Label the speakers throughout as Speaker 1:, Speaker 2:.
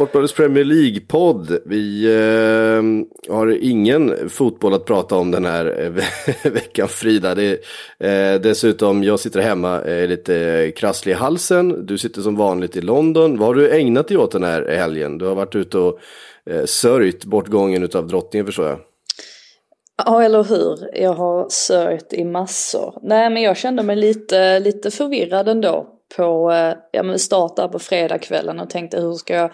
Speaker 1: Sportbladets Premier League-podd. Vi eh, har ingen fotboll att prata om den här eh, veckan, Frida. Det eh, dessutom, jag sitter hemma, är lite krasslig i halsen. Du sitter som vanligt i London. Vad har du ägnat dig åt den här helgen? Du har varit ute och eh, sörjt bortgången av drottningen, förstår jag.
Speaker 2: Ja, eller hur? Jag har sörjt i massor. Nej, men jag kände mig lite, lite förvirrad ändå på eh, ja, men start där på fredagskvällen och tänkte hur ska jag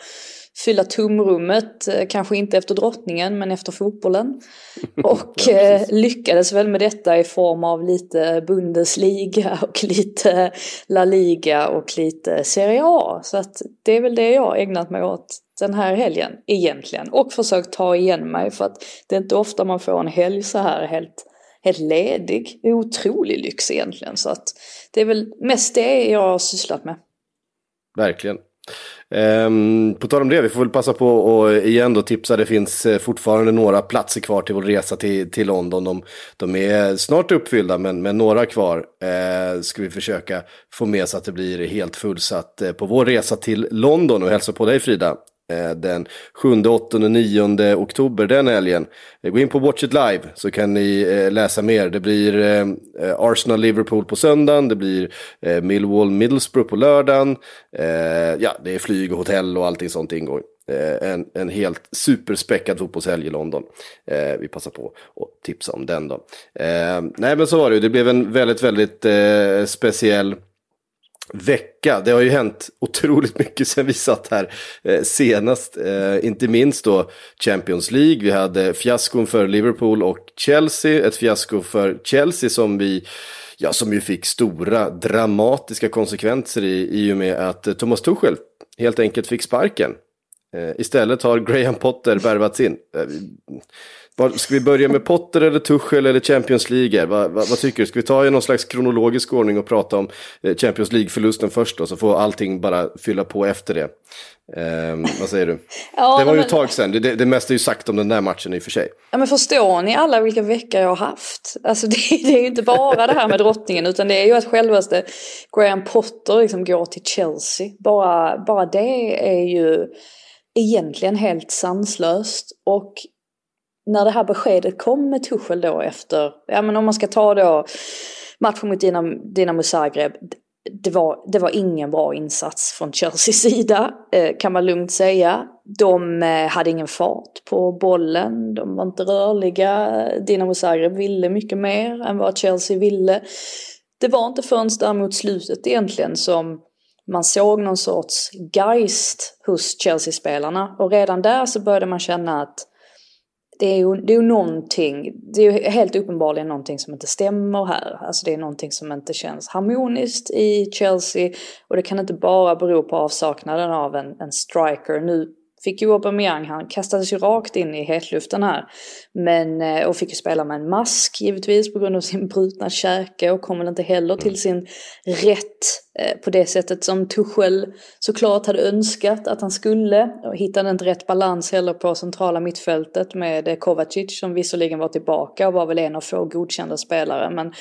Speaker 2: fylla tomrummet, eh, kanske inte efter drottningen men efter fotbollen. Och eh, lyckades väl med detta i form av lite Bundesliga och lite La Liga och lite Serie A. Så att det är väl det jag har ägnat mig åt den här helgen egentligen. Och försökt ta igen mig för att det är inte ofta man får en helg så här helt, helt ledig. Det är otrolig lyx egentligen. Så att det är väl mest det jag har sysslat med.
Speaker 1: Verkligen. Um, på tal om det, vi får väl passa på och igen då tipsa. Det finns eh, fortfarande några platser kvar till vår resa till, till London. De, de är snart uppfyllda, men, men några kvar uh, ska vi försöka få med så att det blir helt fullsatt eh, på vår resa till London. Och hälsa på dig Frida. Eh, den 7, 8 och 9 oktober den helgen. Eh, gå in på Watch It Live så kan ni eh, läsa mer. Det blir Arsenal-Liverpool på söndagen, det blir Millwall-Middlesbrough på lördagen. Ja, det är flyg och hotell och allting sånt ingår. En, en helt superspäckad fotbollshelg i London. Eh, vi passar på att tipsa om den då. Eh, nej men så var det ju, det blev en väldigt, väldigt eh, speciell vecka. Det har ju hänt otroligt mycket sen vi satt här eh, senast. Eh, inte minst då Champions League. Vi hade fiaskon för Liverpool och Chelsea. Ett fiasko för Chelsea som vi Ja, som ju fick stora dramatiska konsekvenser i, i och med att eh, Thomas Tuchel helt enkelt fick sparken. Eh, istället har Graham Potter värvats in. Eh, Ska vi börja med Potter eller Tuchel eller Champions League? Vad, vad, vad tycker du? Ska vi ta i någon slags kronologisk ordning och prata om eh, Champions League-förlusten först då, så får allting bara fylla på efter det. Eh, vad säger du?
Speaker 2: Ja,
Speaker 1: det var ju ett tag sedan, det, det, det mesta är ju sagt om den där matchen i och för sig.
Speaker 2: Ja men förstår ni alla vilka veckor jag har haft? Alltså det, det är ju inte bara det här med drottningen utan det är ju att självaste Graham Potter liksom går till Chelsea. Bara, bara det är ju egentligen helt sanslöst. Och när det här beskedet kom med Tuchel då efter, ja men om man ska ta då matchen mot Dinamo, Dinamo Zagreb. Det var, det var ingen bra insats från Chelseas sida, eh, kan man lugnt säga. De eh, hade ingen fart på bollen, de var inte rörliga. Dinamo Zagreb ville mycket mer än vad Chelsea ville. Det var inte förrän där mot slutet egentligen som man såg någon sorts geist hos Chelsea-spelarna. Och redan där så började man känna att det är, ju, det är ju någonting, det är ju helt uppenbarligen någonting som inte stämmer här. Alltså det är någonting som inte känns harmoniskt i Chelsea. Och det kan inte bara bero på avsaknaden av en, en striker. Nu fick ju Aubameyang, han kastades ju rakt in i hetluften här. Men, eh, och fick ju spela med en mask givetvis på grund av sin brutna käke och kom väl inte heller till sin rätt eh, på det sättet som Tuchel såklart hade önskat att han skulle. Och hittade inte rätt balans heller på centrala mittfältet med eh, Kovacic som visserligen var tillbaka och var väl en av få godkända spelare. Men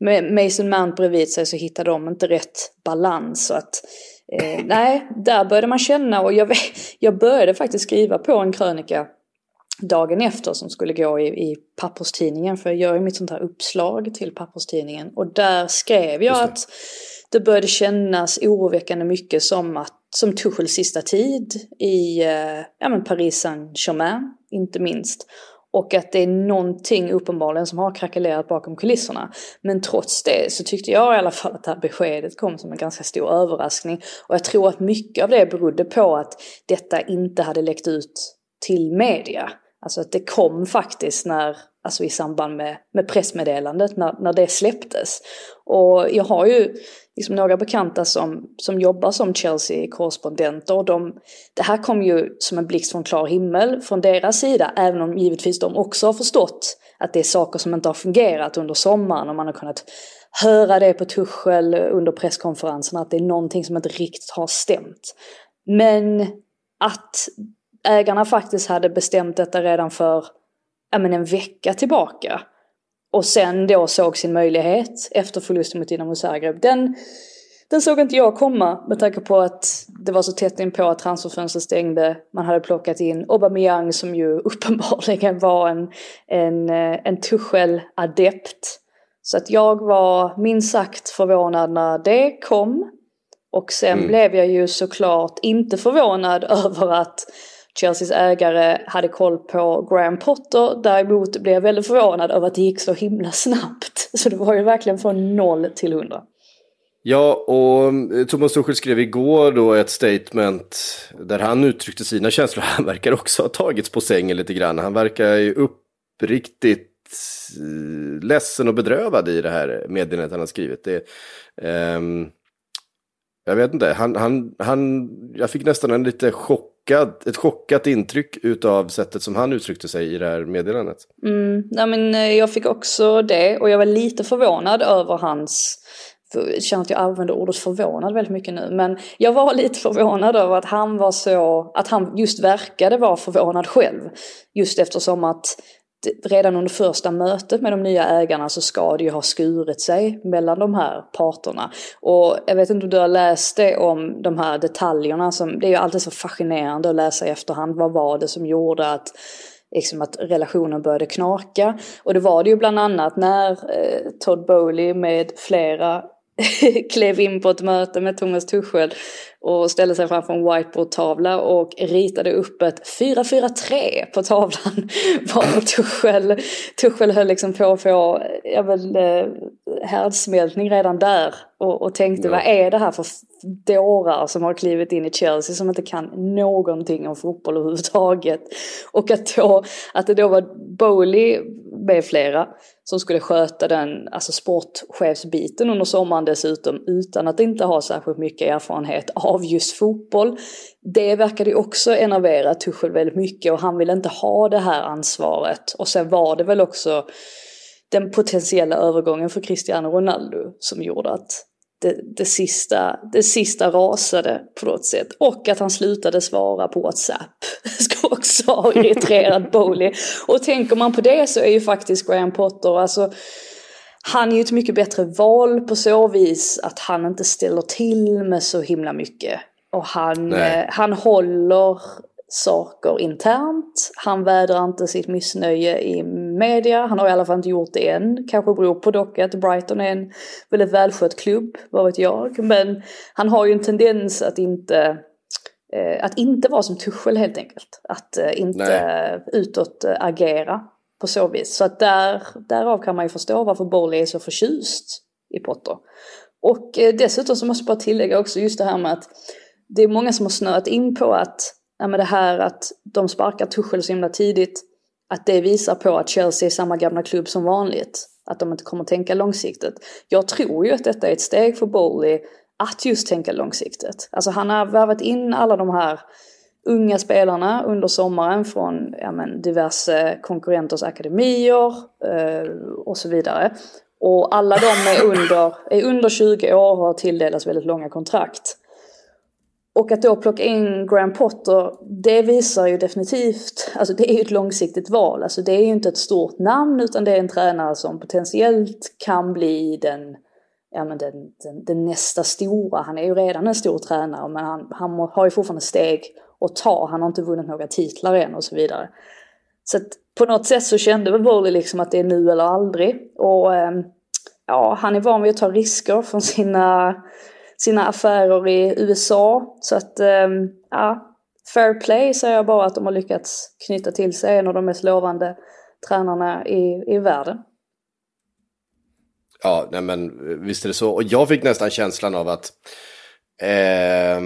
Speaker 2: med Mason Mount bredvid sig så hittade de inte rätt balans. Så att, eh, nej, där började man känna och jag, jag började faktiskt skriva på en krönika dagen efter som skulle gå i, i papperstidningen. För jag gör ju mitt sånt här uppslag till papperstidningen. Och där skrev jag att det började kännas oroväckande mycket som att som Tuchels sista tid i eh, ja, men Paris Saint-Germain, inte minst. Och att det är någonting uppenbarligen som har krackelerat bakom kulisserna. Men trots det så tyckte jag i alla fall att det här beskedet kom som en ganska stor överraskning. Och jag tror att mycket av det berodde på att detta inte hade läckt ut till media. Alltså att det kom faktiskt när, alltså i samband med, med pressmeddelandet när, när det släpptes. Och jag har ju liksom några bekanta som, som jobbar som Chelsea-korrespondenter. De, det här kom ju som en blixt från klar himmel från deras sida, även om givetvis de också har förstått att det är saker som inte har fungerat under sommaren och man har kunnat höra det på Tuchel under presskonferenserna, att det är någonting som inte riktigt har stämt. Men att ägarna faktiskt hade bestämt detta redan för ja, men en vecka tillbaka. Och sen då såg sin möjlighet efter förlusten mot Dinamo Zagreb. Den, den såg inte jag komma med tanke på att det var så tätt in på att transferfönstret stängde. Man hade plockat in Aubameyang som ju uppenbarligen var en, en, eh, en Tuchel-adept. Så att jag var minst sagt förvånad när det kom. Och sen mm. blev jag ju såklart inte förvånad över att Chelseas ägare hade koll på Graham Potter. Däremot blev jag väldigt förvånad över att det gick så himla snabbt. Så det var ju verkligen från noll till hundra.
Speaker 1: Ja, och mm, Thomas Tuchel skrev igår då ett statement där han uttryckte sina känslor. Han verkar också ha tagits på sängen lite grann. Han verkar ju uppriktigt eh, ledsen och bedrövad i det här meddelandet han har skrivit. Det, um, jag vet inte, han, han, han, jag fick nästan en lite chock chockad, ett chockat intryck utav sättet som han uttryckte sig i det här meddelandet.
Speaker 2: Mm, nej men eh, jag fick också det och jag var lite förvånad över hans jag känner att jag använder ordet förvånad väldigt mycket nu. Men jag var lite förvånad över att han var så, att han just verkade vara förvånad själv. Just eftersom att redan under första mötet med de nya ägarna så ska det ju ha skurit sig mellan de här parterna. Och jag vet inte om du har läst det om de här detaljerna som, det är ju alltid så fascinerande att läsa i efterhand. Vad var det som gjorde att liksom att relationen började knaka. Och det var det ju bland annat när eh, Todd Bowley med flera klev in på ett möte med Thomas Tuchel och ställde sig framför en whiteboardtavla och ritade upp ett 443 på tavlan. Var Tuchel, Tuchel höll liksom på att få ja, väl, eh, härdsmältning redan där och, och tänkte ja. vad är det här för dårar som har klivit in i Chelsea som inte kan någonting om fotboll överhuvudtaget. Och att, då, att det då var Bowley med flera som skulle sköta den alltså sportchefsbiten under sommaren dessutom utan att inte ha särskilt mycket erfarenhet av just fotboll. Det verkade ju också enervera Tuchel väldigt mycket och han ville inte ha det här ansvaret. Och sen var det väl också den potentiella övergången för Cristiano Ronaldo som gjorde att det, det, sista, det sista rasade på något sätt. Och att han slutade svara på WhatsApp. Ska också ha irriterat Bowley. Och tänker man på det så är ju faktiskt Graham Potter, alltså han är ju ett mycket bättre val på så vis att han inte ställer till med så himla mycket. Och han, eh, han håller saker internt. Han vädrar inte sitt missnöje i media. Han har i alla fall inte gjort det än. Kanske beror på dock att Brighton är en väldigt välskött klubb, vad vet jag. Men han har ju en tendens att inte eh, att inte vara som Tuchel helt enkelt. Att eh, inte Nej. utåt eh, agera på så vis. Så att där, därav kan man ju förstå varför Bowley är så förtjust i Potter. Och eh, dessutom så måste jag bara tillägga också just det här med att det är många som har snöat in på att ja, men det här att de sparkar Tuchel så himla tidigt, att det visar på att Chelsea är samma gamla klubb som vanligt. Att de inte kommer att tänka långsiktigt. Jag tror ju att detta är ett steg för Bowley att just tänka långsiktigt. Alltså han har värvat in alla de här unga spelarna under sommaren från ja, men, diverse konkurrenters akademier eh, och så vidare. Och alla de är under, är under 20 år och har tilldelats väldigt långa kontrakt. Och att då plocka in Graham Potter, det visar ju definitivt, alltså det är ju ett långsiktigt val. Alltså det är ju inte ett stort namn utan det är en tränare som potentiellt kan bli den, ja men den, den, den nästa stora. Han är ju redan en stor tränare men han, han har ju fortfarande steg att ta. Han har inte vunnit några titlar än och så vidare. Så att på något sätt så kände väl Bowley liksom att det är nu eller aldrig. Och ehm, ja, han är van vid att ta risker från sina sina affärer i USA. Så att, ehm, ja, fair play säger jag bara att de har lyckats knyta till sig en av de mest lovande tränarna i, i världen.
Speaker 1: Ja, nej men visst är det så. Och jag fick nästan känslan av att eh,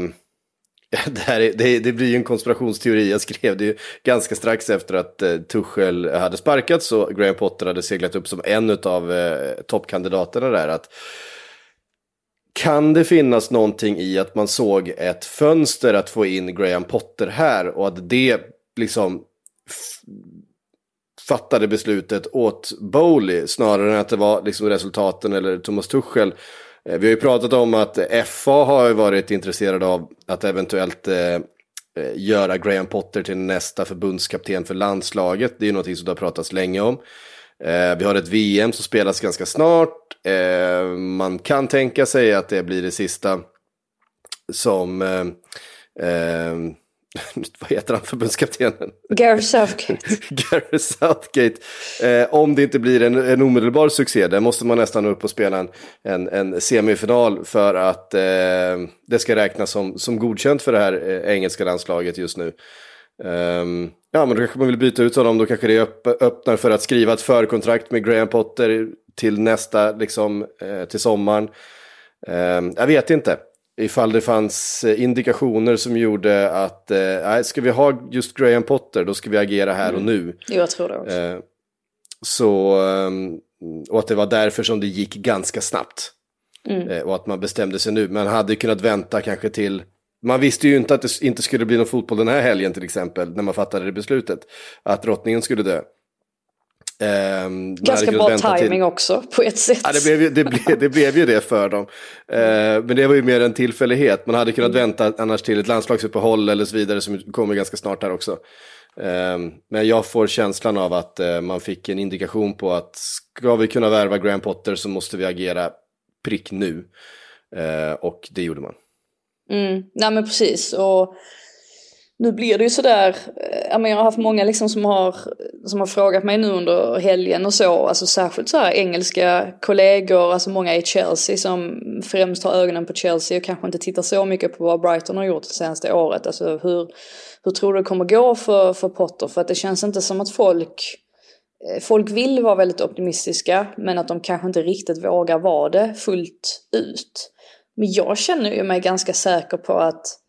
Speaker 1: det, här är, det, det, blir ju en konspirationsteori. Jag skrev det ju ganska strax efter att eh, Tuchel hade sparkats och Graham Potter hade seglat upp som en av eh, toppkandidaterna där. Att, kan det finnas någonting i att man såg ett fönster att få in Graham Potter här och att det liksom fattade beslutet åt Bowley snarare än att det var liksom resultaten eller Thomas Tuchel. Eh, vi har ju pratat om att FA har varit intresserade av att eventuellt eh, eh, göra Graham Potter till nästa förbundskapten för landslaget. Det är ju någonting som det har pratats länge om. Eh, vi har ett VM som spelas ganska snart. Eh, man kan tänka sig att det blir det sista som eh, eh vad heter han, förbundskaptenen?
Speaker 2: Gareth Southgate.
Speaker 1: Gareth Southgate. Eh, om det inte blir en, en omedelbar succé, där måste man nästan upp och spela en, en, en semifinal för att eh, det ska räknas som, som godkänt för det här eh, engelska landslaget just nu. Um, ja, men då kanske man vill byta ut honom, då kanske det öpp öppnar för att skriva ett förkontrakt med Graham Potter till nästa, liksom, eh, till sommaren. Um, jag vet inte ifall det fanns eh, indikationer som gjorde att eh, ska vi ha just Graham Potter då ska vi agera här och nu.
Speaker 2: Jo, jag tror det också. Eh,
Speaker 1: så, eh, och att det var därför som det gick ganska snabbt. Mm. Eh, och att man bestämde sig nu. Man hade kunnat vänta kanske till man visste ju inte att det inte skulle bli någon fotboll den här helgen till exempel, när man fattade det beslutet. Att drottningen skulle dö.
Speaker 2: Um, Ganska bra timing till... också på ett sätt.
Speaker 1: Ja, det, blev, det, blev, det blev ju det för dem. Uh, men det var ju mer en tillfällighet. Man hade kunnat mm. vänta annars till ett landslagsuppehåll eller så vidare som kommer ganska snart här också. Uh, men jag får känslan av att uh, man fick en indikation på att ska vi kunna värva Graham Potter så måste vi agera prick nu. Och det gjorde man.
Speaker 2: Mm, nej men precis. Och nu blir det ju sådär, eh, jag har haft många liksom som har, som har frågat mig nu under helgen och så, alltså särskilt så här engelska kollegor, alltså många i Chelsea som främst har ögonen på Chelsea och kanske inte tittar så mycket på vad Brighton har gjort det senaste året. Alltså hur, hur tror du det kommer gå för, för Potter? För att det känns inte som att folk eh, Folk vill vara väldigt optimistiska men att de kanske inte riktigt vågar vara det fullt ut. Men jag känner ju mig ganska säker på att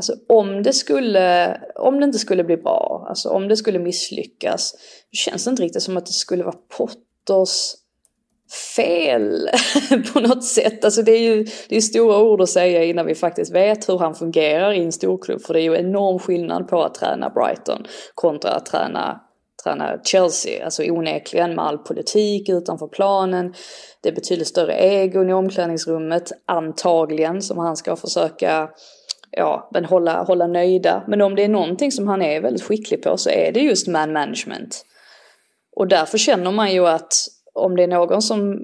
Speaker 2: Alltså om det skulle, om det inte skulle bli bra, alltså om det skulle misslyckas, då känns det inte riktigt som att det skulle vara Potters fel på något sätt. Alltså det är ju det är stora ord att säga innan vi faktiskt vet hur han fungerar i en storklubb. För det är ju enorm skillnad på att träna Brighton kontra att träna, träna Chelsea. Alltså onekligen med all politik utanför planen. Det är betydligt större egon i omklädningsrummet antagligen som han ska försöka ja, men hålla, hålla nöjda. Men om det är någonting som han är väldigt skicklig på så är det just man management. Och därför känner man ju att om det är någon som,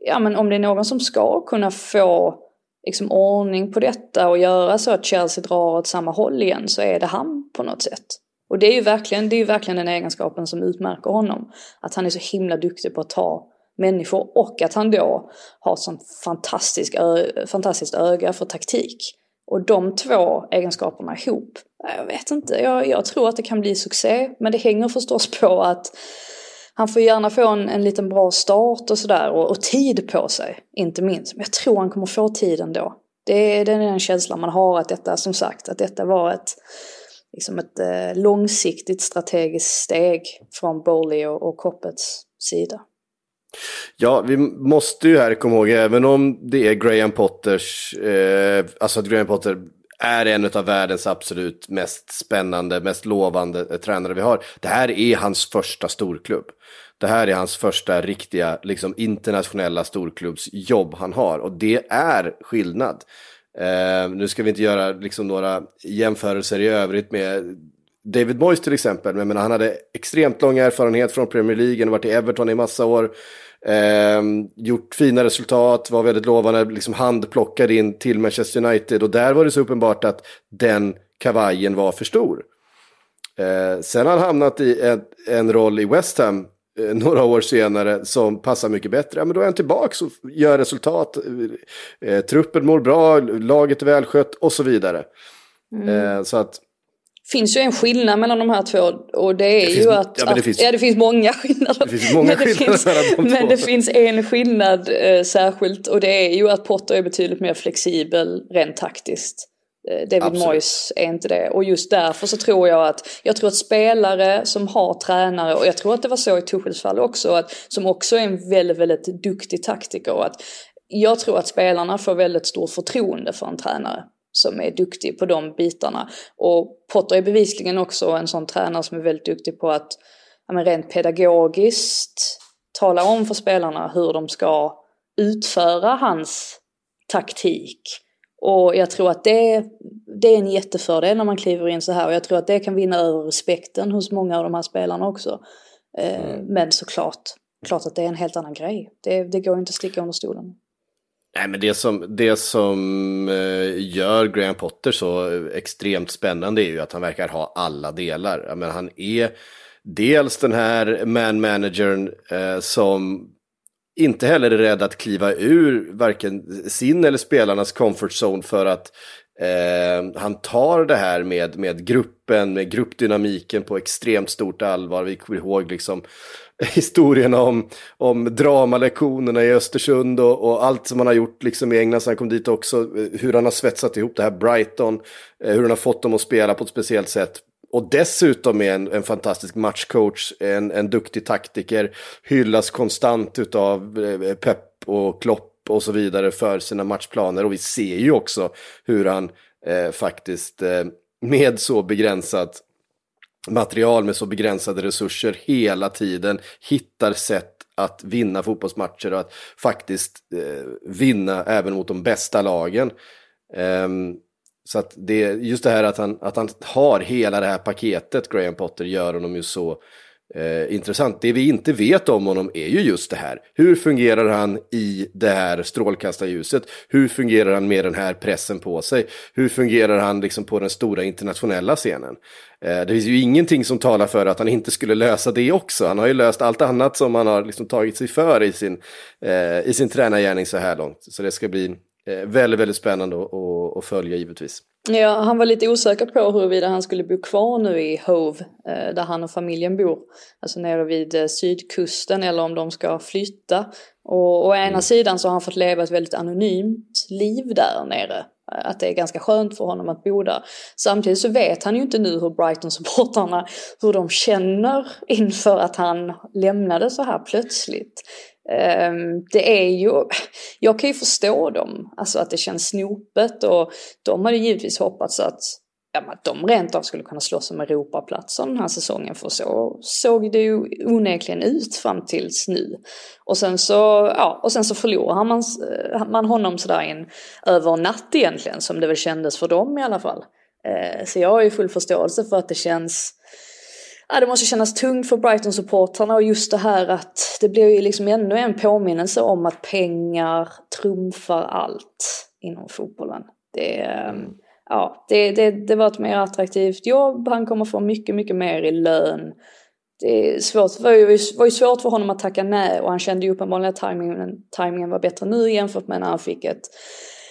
Speaker 2: ja men om det är någon som ska kunna få liksom ordning på detta och göra så att Chelsea drar åt samma håll igen så är det han på något sätt. Och det är ju verkligen, det är ju verkligen den egenskapen som utmärker honom. Att han är så himla duktig på att ta människor och att han då har sån sånt fantastiskt öga för taktik. Och de två egenskaperna ihop, jag vet inte, jag, jag, tror att det kan bli succé. Men det hänger förstås på att han får gärna få en, en liten bra start och sådär och, och, tid på sig, inte minst. Men jag tror han kommer få tid ändå. Det är, det är den känslan man har att detta, som sagt, att detta var ett, liksom ett eh, långsiktigt strategiskt steg från Bowley och, och Koppets sida.
Speaker 1: Ja, vi måste ju här komma ihåg, även om det är Graham Potters, eh, alltså att Graham Potter är en av världens absolut mest spännande, mest lovande eh, tränare vi har. Det här är hans första storklubb. Det här är hans första riktiga, liksom internationella storklubbsjobb han har. Och det är skillnad. Eh, nu ska vi inte göra liksom några jämförelser i övrigt med David Moyes till exempel. Men han hade extremt lång erfarenhet från Premier League, varit i Everton i massa år. Eh, gjort fina resultat, var väldigt lovande, liksom handplockad in till Manchester United. Och där var det så uppenbart att den kavajen var för stor. Eh, sen har han hamnat i en, en roll i West Ham eh, några år senare som passar mycket bättre. Ja, men då är han tillbaka och gör resultat. Eh, truppen mår bra, laget är välskött och så vidare. Mm. Eh, så att
Speaker 2: finns ju en skillnad mellan de här två och det är
Speaker 1: det
Speaker 2: ju
Speaker 1: finns,
Speaker 2: att,
Speaker 1: ja, det
Speaker 2: att
Speaker 1: finns,
Speaker 2: ja, det finns många skillnader.
Speaker 1: Det finns många
Speaker 2: men det finns,
Speaker 1: de
Speaker 2: Men det finns en skillnad eh, särskilt och det är ju att Potter är betydligt mer flexibel rent taktiskt. Eh, David
Speaker 1: Absolut.
Speaker 2: Moyes är inte det och just därför så tror jag att jag tror att spelare som har tränare och jag tror att det var så i Tuchels fall också att som också är en väldigt väldigt duktig taktiker och att jag tror att spelarna får väldigt stort förtroende för en tränare som är duktig på de bitarna. Och Potter är bevisligen också en sån tränare som är väldigt duktig på att ja, men rent pedagogiskt tala om för spelarna hur de ska utföra hans taktik. Och jag tror att det, det är en jättefördel när man kliver in så här och jag tror att det kan vinna över respekten hos många av de här spelarna också. Eh, Men såklart, klart att det är en helt annan grej. Det, det går inte att sticka under stolen.
Speaker 1: Nej, men det som, det som eh, gör Graham Potter så extremt spännande är ju att han verkar ha alla delar. Men han är dels den här man-managern eh, som inte heller är rädd att kliva ur varken sin eller spelarnas comfort zone för att eh, han tar det här med, med gruppen, med gruppdynamiken på extremt stort allvar. Vi kommer ihåg liksom historierna om, om dramalektionerna i Östersund och, och allt som han har gjort liksom i England sen han kom dit också. Eh, hur han har svetsat ihop det här Brighton, eh, hur han har fått dem att spela på ett speciellt sätt. Och dessutom är en, en fantastisk matchcoach, en, en duktig taktiker, hyllas konstant av eh, Pep och Klopp och så vidare för sina matchplaner. Och vi ser ju också hur han eh, faktiskt eh, med så begränsat material, med så begränsade resurser hela tiden hittar sätt att vinna fotbollsmatcher och att faktiskt eh, vinna även mot de bästa lagen. Um, så att det, just det här att han, att han har hela det här paketet, Graham Potter, gör honom ju så eh, intressant. Det vi inte vet om honom är ju just det här. Hur fungerar han i det här strålkastarljuset? Hur fungerar han med den här pressen på sig? Hur fungerar han liksom på den stora internationella scenen? Eh, det finns ju ingenting som talar för att han inte skulle lösa det också. Han har ju löst allt annat som han har liksom tagit sig för i sin, eh, i sin tränargärning så här långt. Så det ska bli eh, väldigt, väldigt spännande att, följa givetvis.
Speaker 2: Ja, han var lite osäker på huruvida han skulle bo kvar nu i Hove, eh, där han och familjen bor. Alltså nere vid eh, sydkusten eller om de ska flytta. Och å ena sidan så har han fått leva ett väldigt anonymt liv där nere. Att det är ganska skönt för honom att bo där. Samtidigt så vet han ju inte nu hur Brighton-supportrarna, hur de känner inför att han lämnade så här plötsligt. Ehm, det är ju, jag kan ju förstå dem, alltså att det känns snopet och de hade givetvis hoppats att, ja, de rent av skulle kunna slåss om Europaplatsen den här säsongen för så såg det ju onekligen ut fram tills nu. Och sen så, ja, och sen så förlorar man, eh, man honom sådär in över en natt egentligen som det väl kändes för dem i alla fall. Eh, så jag har ju full förståelse för att det känns Ja, det måste kännas tungt för Brighton-supportrarna och just det här att det blir ju liksom ännu en påminnelse om att pengar trumfar allt inom fotbollen. Det, mm. ja, det, det, det var ett mer attraktivt jobb, han kommer få mycket, mycket mer i lön. Det är svårt, var, ju, var ju svårt för honom att tacka nej och han kände ju uppenbarligen att timingen, timingen var bättre nu jämfört med när han fick ett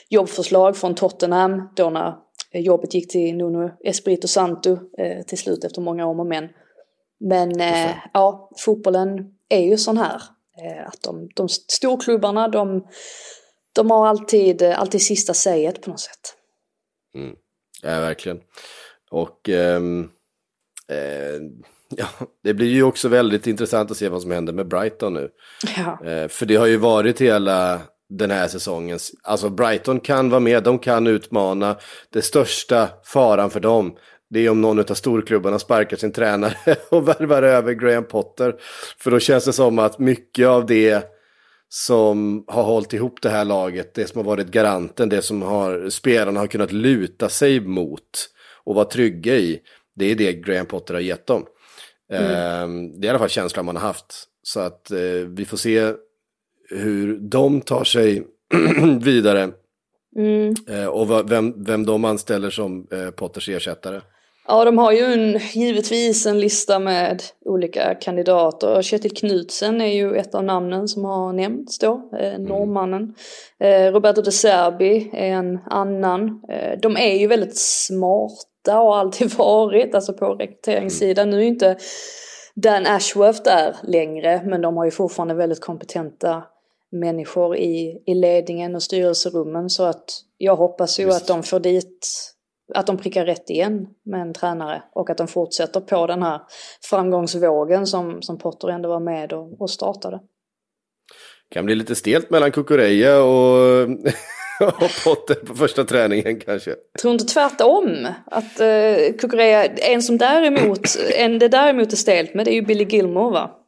Speaker 2: jobbförslag från Tottenham då när jobbet gick till Nuno Espirito Santo eh, till slut efter många om och men. Men eh, ja, fotbollen är ju sån här. Eh, att de, de storklubbarna, de, de har alltid, alltid sista säget på något sätt.
Speaker 1: Mm. Ja, verkligen. Och ehm, eh, ja, det blir ju också väldigt intressant att se vad som händer med Brighton nu.
Speaker 2: Ja.
Speaker 1: Eh, för det har ju varit hela den här säsongens, alltså Brighton kan vara med, de kan utmana. Det största faran för dem, det är om någon av storklubbarna sparkar sin tränare och värvar över Graham Potter. För då känns det som att mycket av det som har hållit ihop det här laget, det som har varit garanten, det som har, spelarna har kunnat luta sig mot och vara trygga i, det är det Graham Potter har gett dem. Mm. Det är i alla fall känslan man har haft. Så att eh, vi får se hur de tar sig vidare.
Speaker 2: Mm.
Speaker 1: Eh, och vem, vem de anställer som eh, Potters ersättare.
Speaker 2: Ja, de har ju en, givetvis en lista med olika kandidater. Kjetil Knutsen är ju ett av namnen som har nämnts då, eh, norrmannen. Eh, Roberto De Serbi är en annan. Eh, de är ju väldigt smarta och alltid varit, alltså på rekryteringssidan. Nu är ju inte Dan Ashworth där längre, men de har ju fortfarande väldigt kompetenta människor i, i ledningen och styrelserummen. Så att jag hoppas ju Just. att de får dit, att de prickar rätt igen med en tränare och att de fortsätter på den här framgångsvågen som, som Potter ändå var med och, och startade.
Speaker 1: Kan bli lite stelt mellan Kukureya och, och Potter på första träningen kanske. Jag
Speaker 2: tror inte tvärtom. Att uh, Kukureya, en som däremot, en det däremot är stelt med det är ju Billy Gilmore va?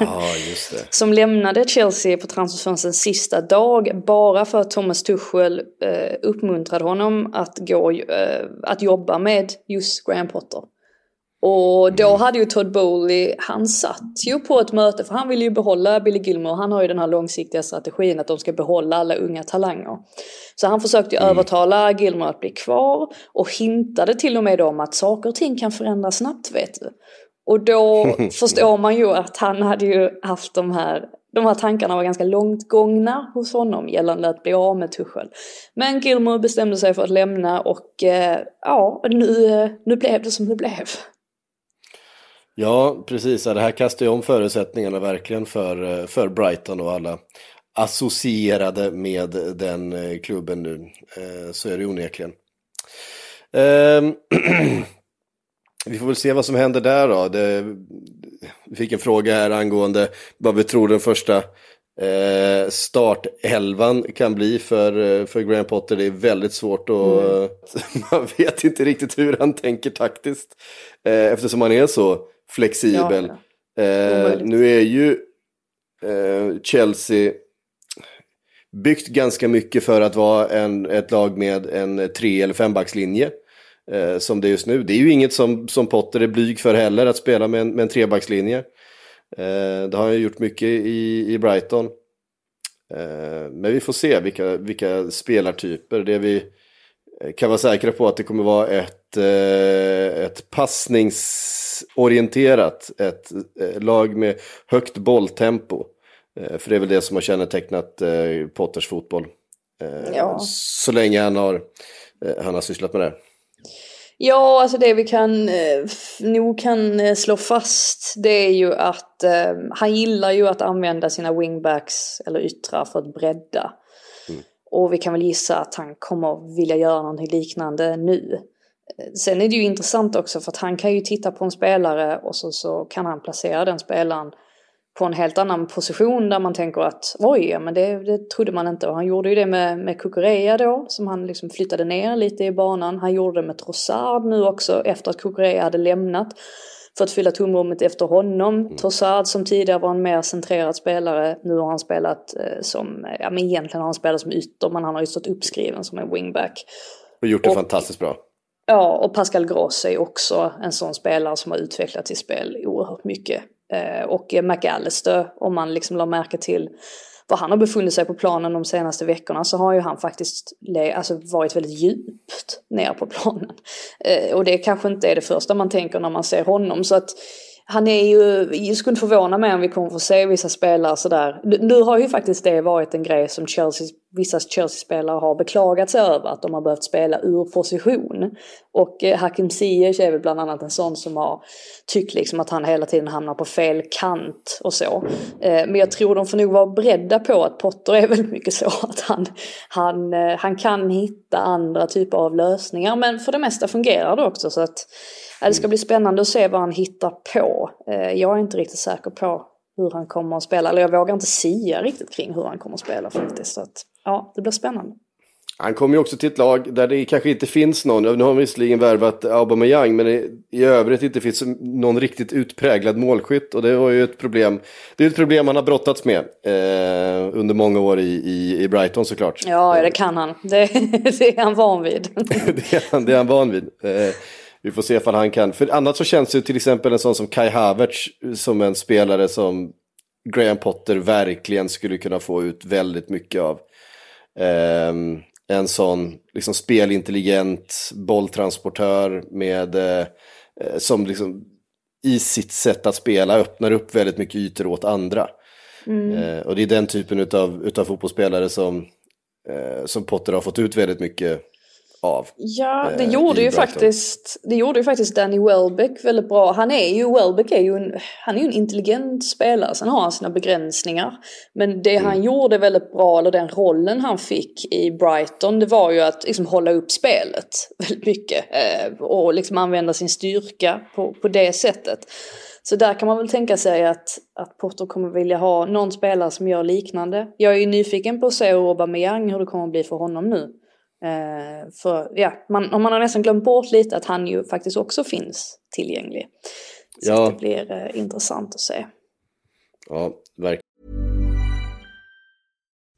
Speaker 1: Det.
Speaker 2: som lämnade Chelsea på transferfönsterns sista dag bara för att Thomas Tuchel eh, uppmuntrade honom att, gå, eh, att jobba med just Graham Potter. Och då mm. hade ju Todd Bowley, han satt ju på ett möte för han vill ju behålla Billy Gilmore. Han har ju den här långsiktiga strategin att de ska behålla alla unga talanger. Så han försökte mm. övertala Gilmore att bli kvar och hintade till och med om att saker och ting kan förändras snabbt vet du. Och då förstår man ju att han hade ju haft de här, de här tankarna var ganska långt gångna hos honom gällande att bli av med Tuchel. Men Gilmore bestämde sig för att lämna och eh, ja, nu, nu blev det som det blev.
Speaker 1: Ja, precis. Det här kastar ju om förutsättningarna verkligen för, för Brighton och alla associerade med den eh, klubben nu. Eh, så är det onekligen. Vi får väl se vad som händer där då. Det, vi fick en fråga här angående vad vi tror den första eh, startelvan kan bli för, för Graham Potter. Det är väldigt svårt och mm. man vet inte riktigt hur han tänker taktiskt. Eh, eftersom han är så flexibel. Ja, eh, nu är ju eh, Chelsea byggt ganska mycket för att vara en, ett lag med en tre eller fembackslinje eh, som det är just nu. Det är ju inget som, som Potter är blyg för heller, att spela med en, med en trebackslinje. Eh, det har han gjort mycket i, i Brighton. Eh, men vi får se vilka, vilka spelartyper. Det vi eh, kan vara säkra på att det kommer vara ett, eh, ett passningsorienterat, ett eh, lag med högt bolltempo. För det är väl det som har kännetecknat Potters fotboll. Ja. Så länge han har, han har sysslat med det.
Speaker 2: Ja, alltså det vi kan eh, nog kan eh, slå fast det är ju att eh, han gillar ju att använda sina wingbacks eller yttrar för att bredda. Mm. Och vi kan väl gissa att han kommer vilja göra någonting liknande nu. Eh, sen är det ju intressant också för att han kan ju titta på en spelare och så, så kan han placera den spelaren på en helt annan position där man tänker att oj, men det, det trodde man inte. Och han gjorde ju det med, med Kukureya då, som han liksom flyttade ner lite i banan. Han gjorde det med Trossard nu också efter att Kukureya hade lämnat. För att fylla tomrummet efter honom. Mm. Trossard som tidigare var en mer centrerad spelare. Nu har han spelat eh, som, ja men egentligen har han spelat som ytter men han har ju stått uppskriven som en wingback.
Speaker 1: Och gjort det och, fantastiskt bra.
Speaker 2: Ja, och Pascal Gross är också en sån spelare som har utvecklat sitt spel oerhört mycket. Eh, och McAllister, om man liksom la märke till var han har befunnit sig på planen de senaste veckorna så har ju han faktiskt alltså, varit väldigt djupt ner på planen. Eh, och det kanske inte är det första man tänker när man ser honom. Så att han är ju, jag skulle inte förvåna mig om vi kommer få se vissa spelare sådär. Nu har ju faktiskt det varit en grej som Chelsea, vissa Chelsea-spelare har beklagat sig över. Att de har behövt spela ur position. Och eh, Hakim Ziyech är väl bland annat en sån som har tyckt liksom att han hela tiden hamnar på fel kant och så. Eh, men jag tror de får nog vara beredda på att Potter är väldigt mycket så att han, han, eh, han kan hitta andra typer av lösningar. Men för det mesta fungerar det också så att det ska bli spännande att se vad han hittar på. Jag är inte riktigt säker på hur han kommer att spela. Eller jag vågar inte sia riktigt kring hur han kommer att spela faktiskt. Så att, ja, det blir spännande.
Speaker 1: Han kommer ju också till ett lag där det kanske inte finns någon, nu har han visserligen värvat Aubameyang, men i övrigt inte finns någon riktigt utpräglad målskytt. Och det var ju ett problem, det är ett problem han har brottats med eh, under många år i, i, i, Brighton såklart.
Speaker 2: Ja, det kan han. Det, det är han van vid.
Speaker 1: det, är han, det är han van vid. Eh, vi får se ifall han kan. För annars så känns det till exempel en sån som Kai Havertz som en spelare som Graham Potter verkligen skulle kunna få ut väldigt mycket av. Um, en sån liksom spelintelligent bolltransportör med, eh, som liksom i sitt sätt att spela öppnar upp väldigt mycket ytor åt andra. Mm. Eh, och det är den typen utav fotbollsspelare som, eh, som Potter har fått ut väldigt mycket av.
Speaker 2: Ja, det
Speaker 1: eh,
Speaker 2: gjorde ju faktiskt, det gjorde ju faktiskt Danny Welbeck väldigt bra. Han är ju, Welbeck är ju en, han är en intelligent spelare, sen har han sina begränsningar. Men det
Speaker 1: Mm.
Speaker 2: han gjorde väldigt bra, eller den rollen han fick i Brighton, det var ju att liksom hålla upp spelet väldigt mycket. Eh, och liksom använda sin styrka på, på det sättet. Så där kan man väl tänka sig att, att Potter kommer vilja ha någon spelare som gör liknande. Jag är ju nyfiken på att se Aubameyang hur det kommer att bli för honom nu. Eh, för ja, man, om man har nästan glömt bort lite att han ju faktiskt också finns tillgänglig. Så
Speaker 1: Ja.
Speaker 2: det blir eh, intressant att se.
Speaker 1: Ja, verkligen.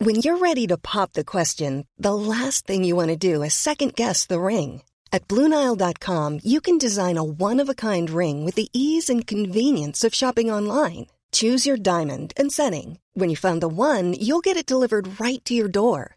Speaker 3: When you're ready to pop the question, the last thing you want to do is second guess the ring. At Bluenile.com, you can design a one of a kind ring with the ease and convenience of shopping online. Choose your diamond and setting. When you find the one, you'll get it delivered right to your door.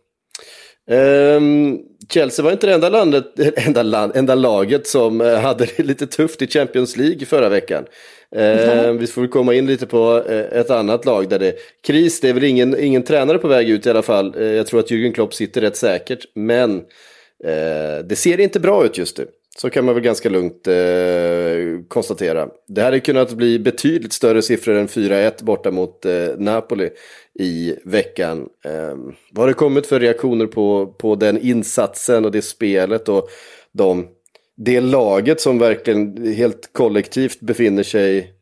Speaker 1: Ehm, Chelsea var inte det enda, landet, enda, land, enda laget som eh, hade det lite tufft i Champions League förra veckan. Ehm, vi får komma in lite på eh, ett annat lag där det är kris. Det är väl ingen, ingen tränare på väg ut i alla fall. Eh, jag tror att Jürgen Klopp sitter rätt säkert. Men eh, det ser inte bra ut just nu. Så kan man väl ganska lugnt eh, konstatera. Det hade kunnat bli betydligt större siffror än 4-1 borta mot eh, Napoli i veckan. Eh, vad har det kommit för reaktioner på, på den insatsen och det spelet och de, det laget som verkligen helt kollektivt befinner sig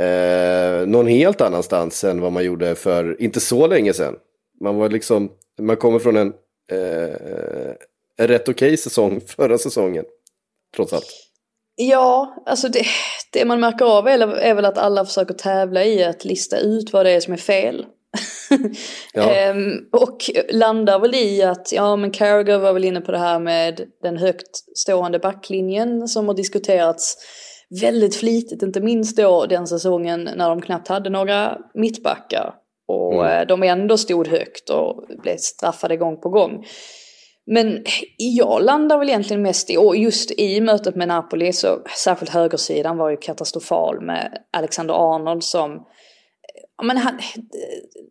Speaker 1: eh, någon helt annanstans än vad man gjorde för inte så länge sedan. Man var liksom, man kommer från en, eh, en rätt okej säsong förra säsongen trots allt.
Speaker 2: Ja, alltså det, det man märker av är, är väl att alla försöker tävla i att lista ut vad det är som är fel.
Speaker 1: Ja.
Speaker 2: Ehm, och landar väl i att, ja men Carragher var väl inne på det här med den högt stående backlinjen som har diskuterats väldigt flitigt, inte minst då den säsongen när de knappt hade några mittbackar. Och
Speaker 1: Mm.
Speaker 2: eh, de ändå stod högt och blev straffade gång på gång. Men jag landar väl egentligen mest i, och just i mötet med Napoli så särskilt högersidan var ju katastrofal med Alexander Arnold som men han,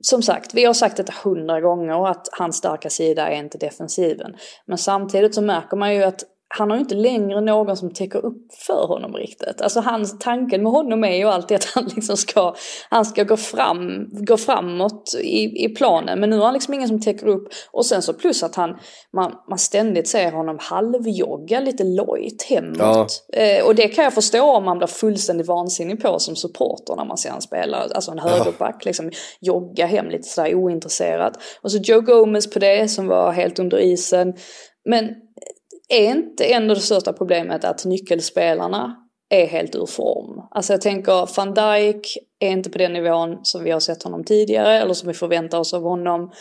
Speaker 2: som sagt, vi har sagt detta hundra gånger att hans starka sida är inte defensiven. Men samtidigt så märker man ju att han har ju inte längre någon som täcker upp för honom riktigt. Alltså hans, tanken med honom är ju alltid att han liksom ska, han ska gå, fram, gå framåt i, i planen. Men nu har han liksom ingen som täcker upp. Och sen så plus att han, man, man ständigt ser honom halvjogga lite lojt hemåt.
Speaker 1: Ja.
Speaker 2: Eh, och det kan jag förstå om man blir fullständigt vansinnig på som supporter när man ser han spela. Alltså en högerback liksom jogga hem lite sådär ointresserat. Och så Joe Gomez på det som var helt under isen. Men är inte ändå det största problemet att nyckelspelarna är helt ur form? Alltså jag tänker van Dijk är inte på den nivån som vi har sett honom tidigare eller som vi förväntar oss av honom.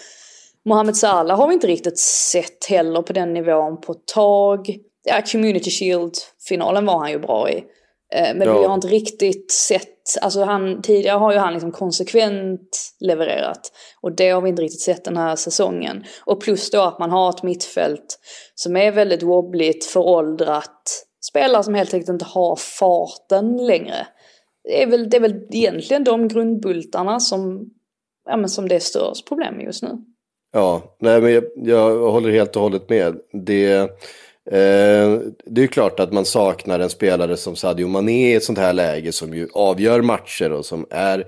Speaker 2: Mohamed Salah har vi inte riktigt sett heller på den nivån på ett tag. Ja, Community Shield-finalen var han ju bra i. Eh, Men
Speaker 1: Ja.
Speaker 2: vi har inte riktigt sett, alltså han, tidigare har ju han liksom konsekvent levererat. Och det har vi inte riktigt sett den här säsongen. Och plus då att man har ett mittfält som är väldigt wobbligt, föråldrat. Spelare som helt enkelt inte har farten längre. Det är väl, det är väl egentligen de grundbultarna som, ja, men som det är störst problem med just nu.
Speaker 1: Ja, nej, men jag, jag håller helt och hållet med. Det, det är klart att man saknar en spelare som Sadio Mané i ett sånt här läge som ju avgör matcher och som är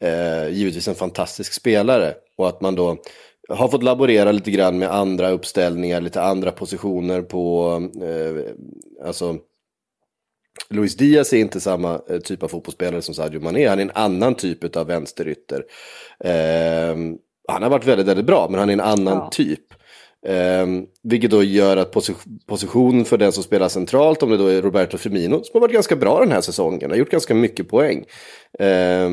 Speaker 1: eh, givetvis en fantastisk spelare. Och att man då har fått laborera lite grann med andra uppställningar, lite andra positioner på, eh, alltså Luis Diaz är inte samma eh, typ av fotbollsspelare som Sadio Mané. Han är en annan typ av vänsterytter. Eh, han har varit väldigt, väldigt bra, men han är en annan
Speaker 2: Ja.
Speaker 1: typ. Eh, vilket då gör att posi- positionen för den som spelar centralt, om det då är Roberto Firmino, som har varit ganska bra den här säsongen, har gjort ganska mycket poäng. Eh,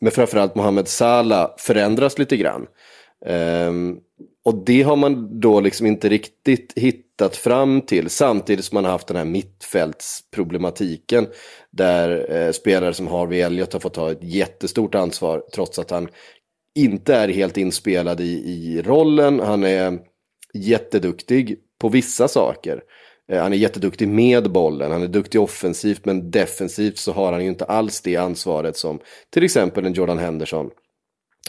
Speaker 1: men framförallt Mohamed Salah förändras lite grann. Ehm, och det har man då liksom inte riktigt hittat fram till samtidigt som man har haft den här mittfältsproblematiken där eh, spelare som Harvey Elliott har fått ta ett jättestort ansvar trots att han inte är helt inspelad i, i rollen. Han är jätteduktig på vissa saker. Eh, han är jätteduktig med bollen, han är duktig offensivt men defensivt så har han ju inte alls det ansvaret som till exempel en Jordan Henderson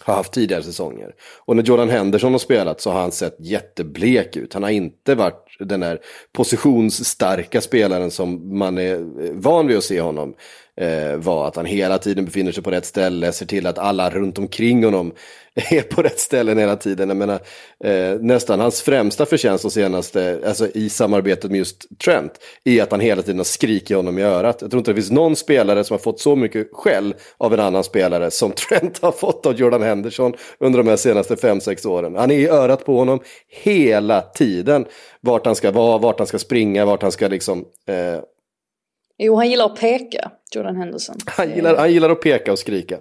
Speaker 1: har haft tidigare säsonger. Och när Jordan Henderson har spelat så har han sett jätteblek ut. Han har inte varit den där positionsstarka spelaren som man är van vid att se honom eh, var. Att han hela tiden befinner sig på rätt ställe, ser till att alla runt omkring honom är på rätt ställen hela tiden. Jag menar, eh, nästan hans främsta förtjänst de senaste, alltså i samarbetet med just Trent, är att han hela tiden har skrikit honom i örat. Jag tror inte det finns någon spelare som har fått så mycket skäll av en annan spelare som Trent har fått av Jordan Henderson under de här senaste 5-6 åren. Han är i örat på honom hela tiden. Vart han ska vara, vart han ska springa, vart han ska liksom eh,
Speaker 2: Jo, han gillar att peka, Jordan Henderson.
Speaker 1: Han gillar, han gillar att peka och skrika.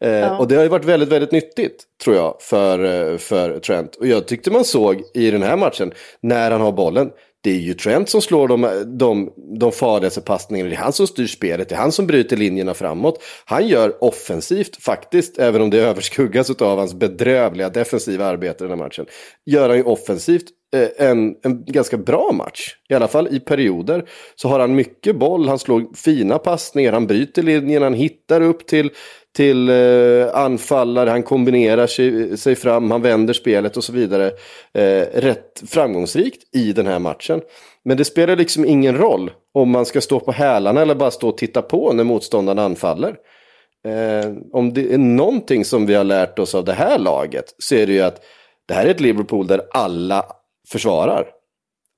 Speaker 1: Eh, ja. Och det har ju varit väldigt, väldigt nyttigt, tror jag, för, eh, för Trent. Och jag tyckte man såg i den här matchen, när han har bollen, det är ju Trent som slår de, de, de farligaste passningarna. Det är han som styr spelet, det är han som bryter linjerna framåt. Han gör offensivt faktiskt, även om det överskuggas av hans bedrövliga defensiva arbete i den här matchen. Gör han ju offensivt Eh, en, en ganska bra match. I alla fall i perioder. Så har han mycket boll, han slår fina passningar, han bryter linjen, han hittar upp till till eh, anfallare, han kombinerar sig, sig, fram, han vänder spelet och så vidare. Eh, rätt framgångsrikt i den här matchen. Men det spelar liksom ingen roll om man ska stå på hälarna eller bara stå och titta på när motståndaren anfaller. Eh, om det är någonting som vi har lärt oss av det här laget så är det ju att det här är ett Liverpool där alla försvarar.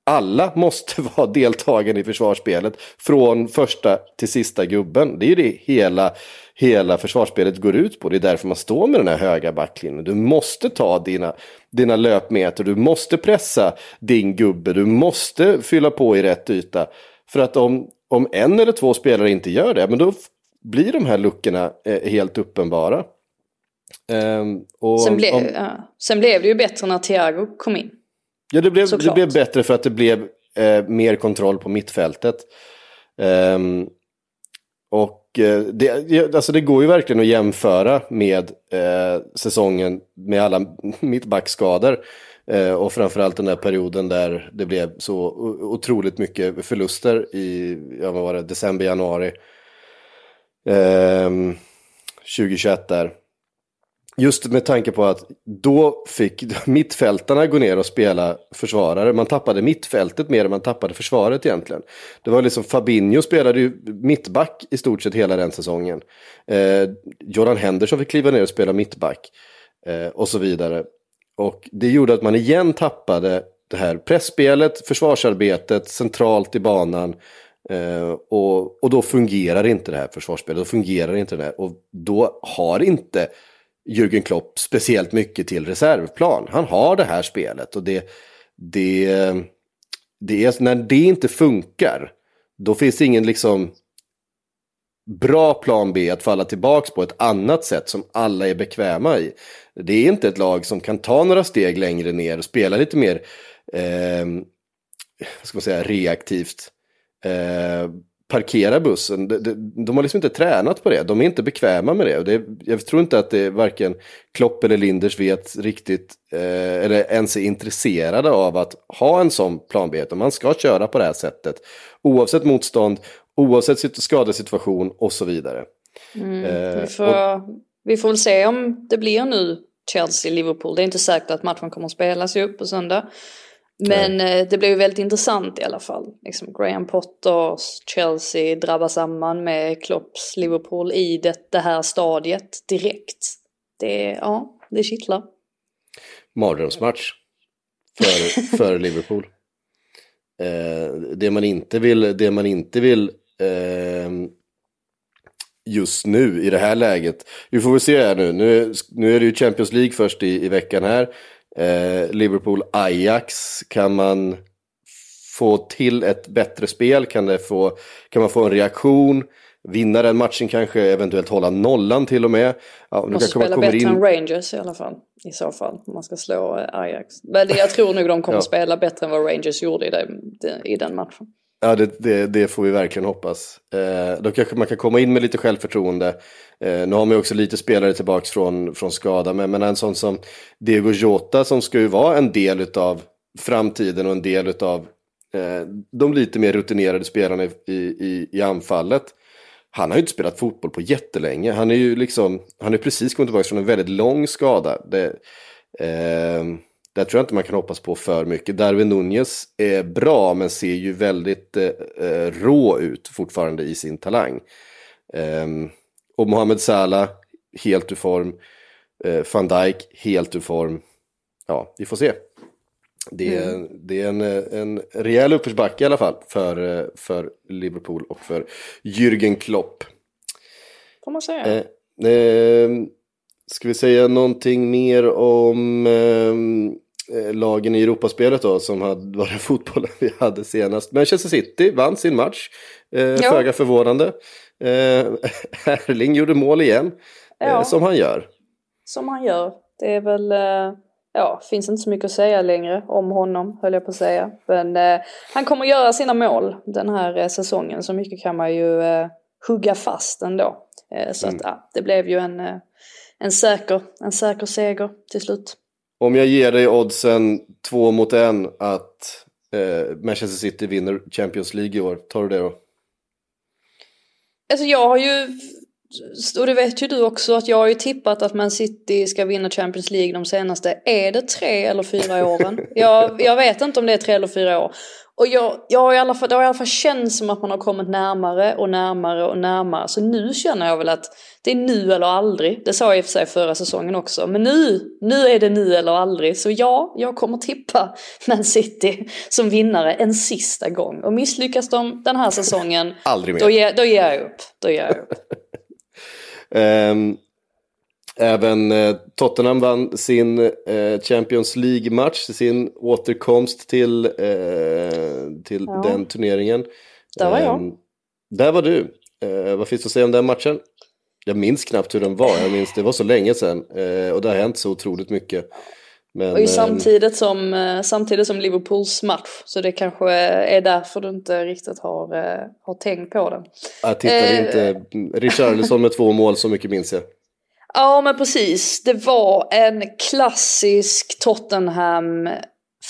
Speaker 1: Alla måste vara deltagare i försvarsspelet från första till sista gubben. Det är ju det hela hela försvarsspelet går ut på. Det är därför man står med den här höga backlinjen. Du måste ta dina, dina löpmeter, du måste pressa din gubbe, du måste fylla på i rätt yta. För att om, om en eller två spelare inte gör det, men då blir de här luckorna eh, helt uppenbara.
Speaker 2: Um, sen, blev, om, ja. sen blev det ju bättre när Thiago kom in.
Speaker 1: Ja, det blev, det blev bättre för att det blev eh, mer kontroll på mittfältet. Um, och Eh, det, alltså det går ju verkligen att jämföra med eh, säsongen med alla mittbackskador. Eh, och framförallt den där perioden där det blev så otroligt mycket förluster i ja, vad var det, december, januari. Eh, 2021 där. Just med tanke på att då fick mittfältarna gå ner och spela försvarare. Man tappade mittfältet mer än man tappade försvaret egentligen. Det var liksom Fabinho spelade ju mittback i stort sett hela den säsongen. Eh, Jordan Henderson fick kliva ner och spela mittback. Eh, och så vidare. Och det gjorde att man igen tappade det här pressspelet, försvarsarbetet centralt i banan. Eh, och, och då fungerar inte det här försvarsspelet, då fungerar inte det här. Och då har inte Jürgen Klopp speciellt mycket till reservplan. Han har det här spelet och det, det, det är, när det inte funkar, då finns det ingen liksom bra plan B att falla tillbaka på ett annat sätt som alla är bekväma i. Det är inte ett lag som kan ta några steg längre ner och spela lite mer eh, ska man säga, reaktivt. Eh, parkera bussen. De, de, de, har liksom inte tränat på det. De är inte bekväma med det. det jag tror inte att det varken Klopp eller Linders vet riktigt eh, eller ens är intresserade av att ha en sån plan B. Man ska köra på det här sättet. Oavsett motstånd, oavsett skadesituation och så vidare.
Speaker 2: Mm, eh, vi, får, och, vi får väl se om det blir nu Chelsea-Liverpool. Det är inte säkert att matchen kommer att spelas upp på söndag. Men Nej. Eh, det blev väldigt intressant i alla fall. Liksom Graham Potters Chelsea drabbar samman med Klopps Liverpool i det, det här stadiet direkt. Det, ja, det kittlar.
Speaker 1: Mardrömsmatch för, för Liverpool. Eh, det man inte vill, det man inte vill eh, just nu i det här läget. Vi får väl se här nu. Nu, nu är det ju Champions League först i, i veckan här. Eh, Liverpool-Ajax, kan man få till ett bättre spel? Kan, det få, kan man få en reaktion? Vinna den matchen kanske, eventuellt hålla nollan till och med.
Speaker 2: Ja, Måste spela bättre in... än Rangers i alla fall. I så fall, om man ska slå eh, Ajax. Men jag tror nog de kommer ja. spela bättre än vad Rangers gjorde i, det, i den matchen.
Speaker 1: Ja, det, det, det, får vi verkligen hoppas. Eh, då kanske man kan komma in med lite självförtroende. Eh, nu har man ju också lite spelare tillbaka från, från skada, men, men en sån som Diego Jota som ska ju vara en del av framtiden och en del av eh, de lite mer rutinerade spelarna i, i, i anfallet. Han har ju inte spelat fotboll på jättelänge. Han är ju liksom, han är precis kommit tillbaka från en väldigt lång skada. Det, eh, där tror jag inte man kan hoppas på för mycket. Darwin Nunez är bra men ser ju väldigt eh, eh rå ut fortfarande i sin talang. Eh, och Mohamed Salah helt ur form. Eh, Van Dijk helt ur form. Ja, vi får se. Det är, mm. det är en, en rejäl uppförsbacke i alla fall för, för Liverpool och för Jürgen Klopp.
Speaker 2: Får man säga.
Speaker 1: Eh, eh, ska vi säga någonting mer om eh, eh lagen i Europaspelet då som hade, var den fotbollen vi hade senast. Manchester City vann sin match, eh, föga förvånande. Eh, Erling gjorde mål igen, eh, ja. som han gör.
Speaker 2: Som han gör. Det är väl ja, finns inte så mycket att säga längre om honom, höll jag på att säga. Men eh, han kommer göra sina mål den här eh, säsongen, så mycket kan man ju eh, hugga fast ändå. Eh, så mm. att ja, det blev ju en, eh, en, säker, en säker seger till slut.
Speaker 1: Om jag ger dig oddsen två mot en att eh, Manchester City vinner Champions League i år, tar du det då?
Speaker 2: Alltså jag har ju och det vet ju du också att jag har ju tippat att Man City ska vinna Champions League de senaste, är det tre eller fyra åren? Jag, jag vet inte om det är tre eller fyra år. Och jag, jag har i alla fall, det har i alla fall känts som att man har kommit närmare och närmare och närmare. Så nu känner jag väl att det är nu eller aldrig. Det sa jag i och för sig förra säsongen också. Men nu, nu är det nu eller aldrig. Så ja, jag kommer tippa Man City som vinnare en sista gång. Och misslyckas de den här säsongen,
Speaker 1: aldrig mer.
Speaker 2: Då, ger, då ger jag upp. Då ger jag upp.
Speaker 1: Ehm, även eh, Tottenham vann sin eh, Champions League-match, sin återkomst till, eh, till ja. den turneringen.
Speaker 2: Där var jag. Ehm,
Speaker 1: där var du. vad finns det att säga om den matchen? Jag minns knappt hur den var, jag minns det var så länge sedan och det har hänt så otroligt mycket.
Speaker 2: Men, och samtidigt, som, samtidigt som Liverpools match. Så det kanske är därför du inte riktigt har, har tänkt på den.
Speaker 1: Jag tittade eh, inte. Richarlison med två mål, så mycket minns jag.
Speaker 2: Ja men precis. Det var en klassisk Tottenham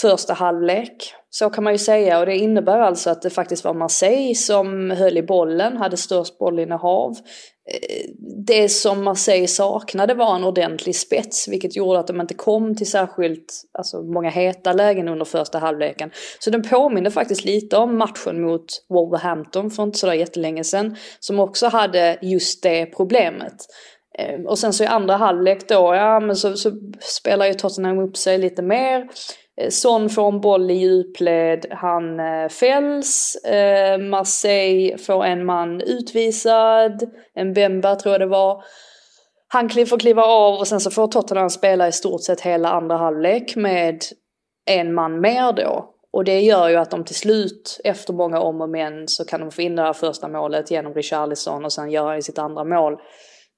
Speaker 2: första halvlek. Så kan man ju säga och det innebär alltså att det faktiskt var Marseille som höll i bollen, hade störst bollinnehav. Eh, det som Marseille saknade var en ordentlig spets vilket gjorde att de inte kom till särskilt alltså, många heta lägen under första halvleken. Så den påminner faktiskt lite om matchen mot Wolverhampton för inte sådär jättelänge sedan som också hade just det problemet. Ehm, och sen så i andra halvlek då, ja men så, så spelar ju Tottenham upp sig lite mer. Ehm, Son får en boll i djupled, han eh, fälls. Eh, Marseille får en man utvisad, en Bemba tror jag det var. Han får kliva av och sen så får Tottenham spela i stort sett hela andra halvlek med en man mer då. Och det gör ju att de till slut, efter många om och men, så kan de få in det här första målet genom Richarlison och sen gör han sitt andra mål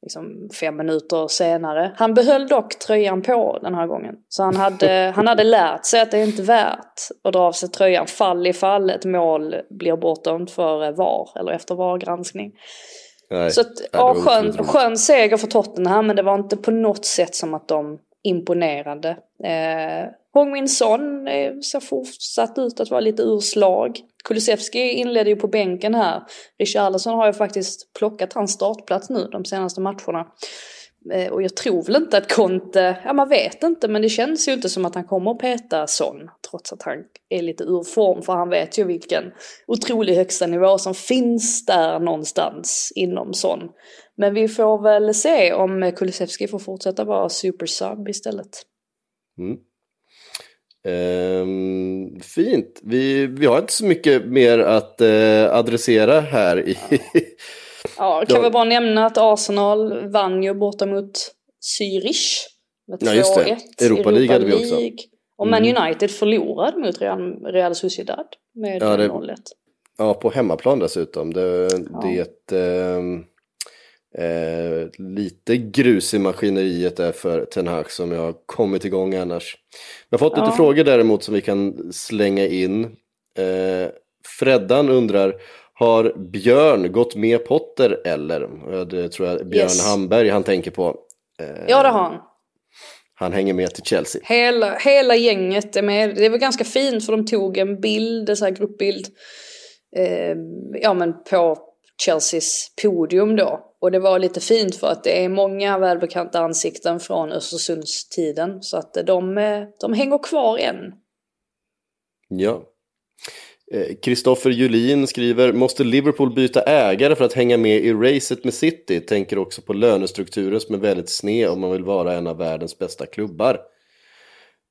Speaker 2: liksom fem minuter senare. Han behöll dock tröjan på den här gången. Så han hade, han hade lärt sig att det är inte värt att dra av sig tröjan fall ifall ett mål blir bortdömt för VAR eller efter VAR-granskning. så att, ja, skön, skön seger för Tottenham men det var inte på något sätt som att de Imponerande. Eh, Hong Min Son eh, ser fortsatt ut att vara lite urslag. Kulusevski inledde ju på bänken här. Richarlison har ju faktiskt plockat hans startplats nu de senaste matcherna. Eh, och jag tror väl inte att Conte, ja man vet inte men det känns ju inte som att han kommer att peta Son. Trots att han är lite ur form för han vet ju vilken otrolig högsta nivå som finns där någonstans inom Son. Men vi får väl se om Kulusevski får fortsätta vara supersub istället.
Speaker 1: Mm. Ehm, fint. Vi, vi har inte så mycket mer att eh, adressera här. I
Speaker 2: ja, kan vi bara nämna att Arsenal vann ju borta mot Zürich. Med 2-1. Ja, just
Speaker 1: det. Europa League hade vi också.
Speaker 2: Och Man mm. United förlorade mot Real, Real Sociedad med ja, 0-1.
Speaker 1: Ja, på hemmaplan dessutom. Det, ja. det eh, Eh, lite grus i maskineriet där för Ten Hag som jag har kommit igång annars. Jag har fått ja. lite frågor däremot som vi kan slänga in. Eh, Freddan undrar, har Björn gått med Potter eller? Det tror jag Björn yes. Hamberg han tänker på.
Speaker 2: Eh, ja det har han.
Speaker 1: han hänger med till Chelsea.
Speaker 2: Hela, hela gänget är med. Det var ganska fint för de tog en bild, en sån här gruppbild. Eh, ja men på Chelseas podium då. Och det var lite fint för att det är många välbekanta ansikten från Östersundstiden. Så att de, eh, de hänger kvar än.
Speaker 1: Ja. Eh, Kristoffer Julin skriver, måste Liverpool byta ägare för att hänga med i racet med City? Tänker också på lönestrukturen som är väldigt sned om man vill vara en av världens bästa klubbar.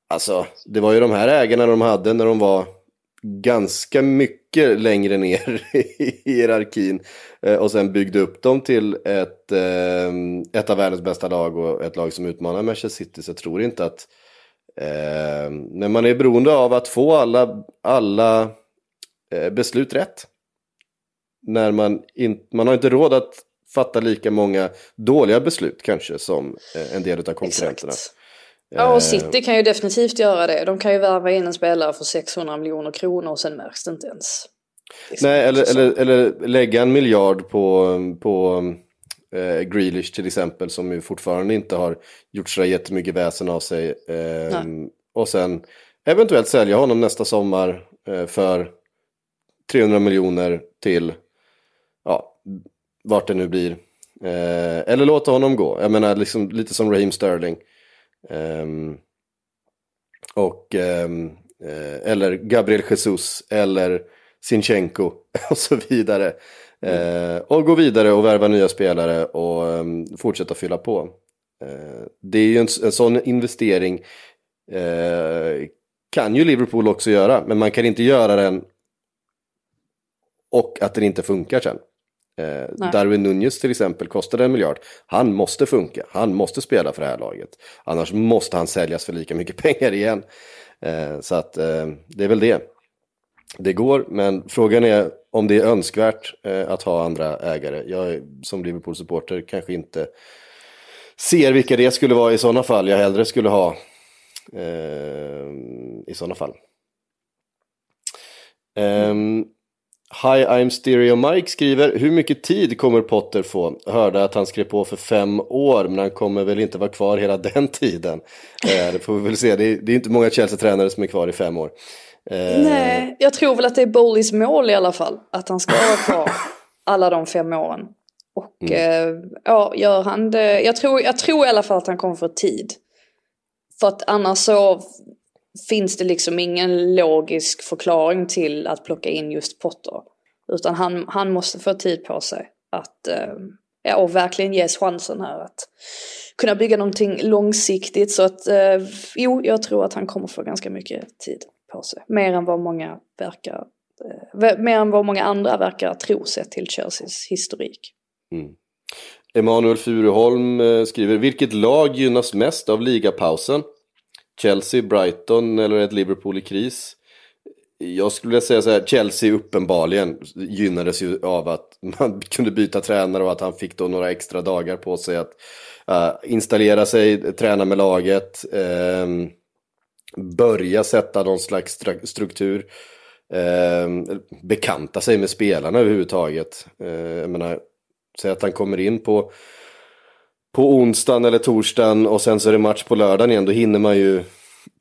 Speaker 1: Alltså, det var ju de här ägarna de hade när de var ganska mycket längre ner i hierarkin. Eh, och sen byggde upp dem till ett, eh, ett av världens bästa lag och ett lag som utmanar Manchester City. Så jag tror inte att... Eh, när man är beroende av att få alla, alla eh, beslut rätt. När man, in, man har inte råd att fatta lika många dåliga beslut kanske som en del av konkurrenterna. Exakt.
Speaker 2: Ja, och eh. City kan ju definitivt göra det. De kan ju värva in en spelare för 600 miljoner kronor och sen märks det inte ens.
Speaker 1: Nej, eller, eller, eller lägga en miljard på, på eh, Grealish till exempel som ju fortfarande inte har gjort så jättemycket väsen av sig. Eh, och sen eventuellt sälja honom nästa sommar eh, för 300 miljoner till, ja, vart det nu blir. Eh, eller låta honom gå. Jag menar liksom, lite som Raheem Sterling. Um, och, um, eller Gabriel Jesus eller Sinchenko och så vidare. Mm. Uh, och gå vidare och värva nya spelare och um, fortsätta fylla på. Uh, det är ju en, en sån investering kan ju Liverpool också göra, men man kan inte göra den och att den inte funkar sen. Eh, Darwin Nunez till exempel kostade en miljard. Han måste funka, han måste spela för det här laget. Annars måste han säljas för lika mycket pengar igen. Eh, så att eh, det är väl det. Det går, men frågan är om det är önskvärt eh, att ha andra ägare. Jag som Liverpool-supporter kanske inte ser vilka det skulle vara i sådana fall jag hellre skulle ha eh, i sådana fall. Um, Hi I'm Stereo Mike skriver, hur mycket tid kommer Potter få? Hörde att han skrev på för fem år, men han kommer väl inte vara kvar hela den tiden. Eh, det får vi väl se, det är, det är inte många Chelsea-tränare som är kvar i fem år.
Speaker 2: Eh... Nej, jag tror väl att det är Bowleys mål i alla fall, att han ska vara kvar alla de fem åren. Och mm. eh, ja, gör han det, jag tror, jag tror i alla fall att han kommer få tid. För att annars så finns det liksom ingen logisk förklaring till att plocka in just Potter. Utan han, han måste få tid på sig att, eh, ja, och verkligen ges chansen här att kunna bygga någonting långsiktigt. Så att, eh, jo, jag tror att han kommer få ganska mycket tid på sig. Mer än vad många verkar, eh, mer än vad många andra verkar tro sett till Chelseas historik.
Speaker 1: Mm. Emanuel Furuholm eh, skriver, vilket lag gynnas mest av ligapausen? Chelsea, Brighton eller ett Liverpool i kris. Jag skulle vilja säga så här, Chelsea uppenbarligen gynnades ju av att man kunde byta tränare och att han fick då några extra dagar på sig att uh, installera sig, träna med laget, uh, börja sätta någon slags struktur, uh, bekanta sig med spelarna överhuvudtaget. Uh, jag menar, säg att han kommer in på på onsdagen eller torsdagen och sen så är det match på lördagen igen, då hinner man ju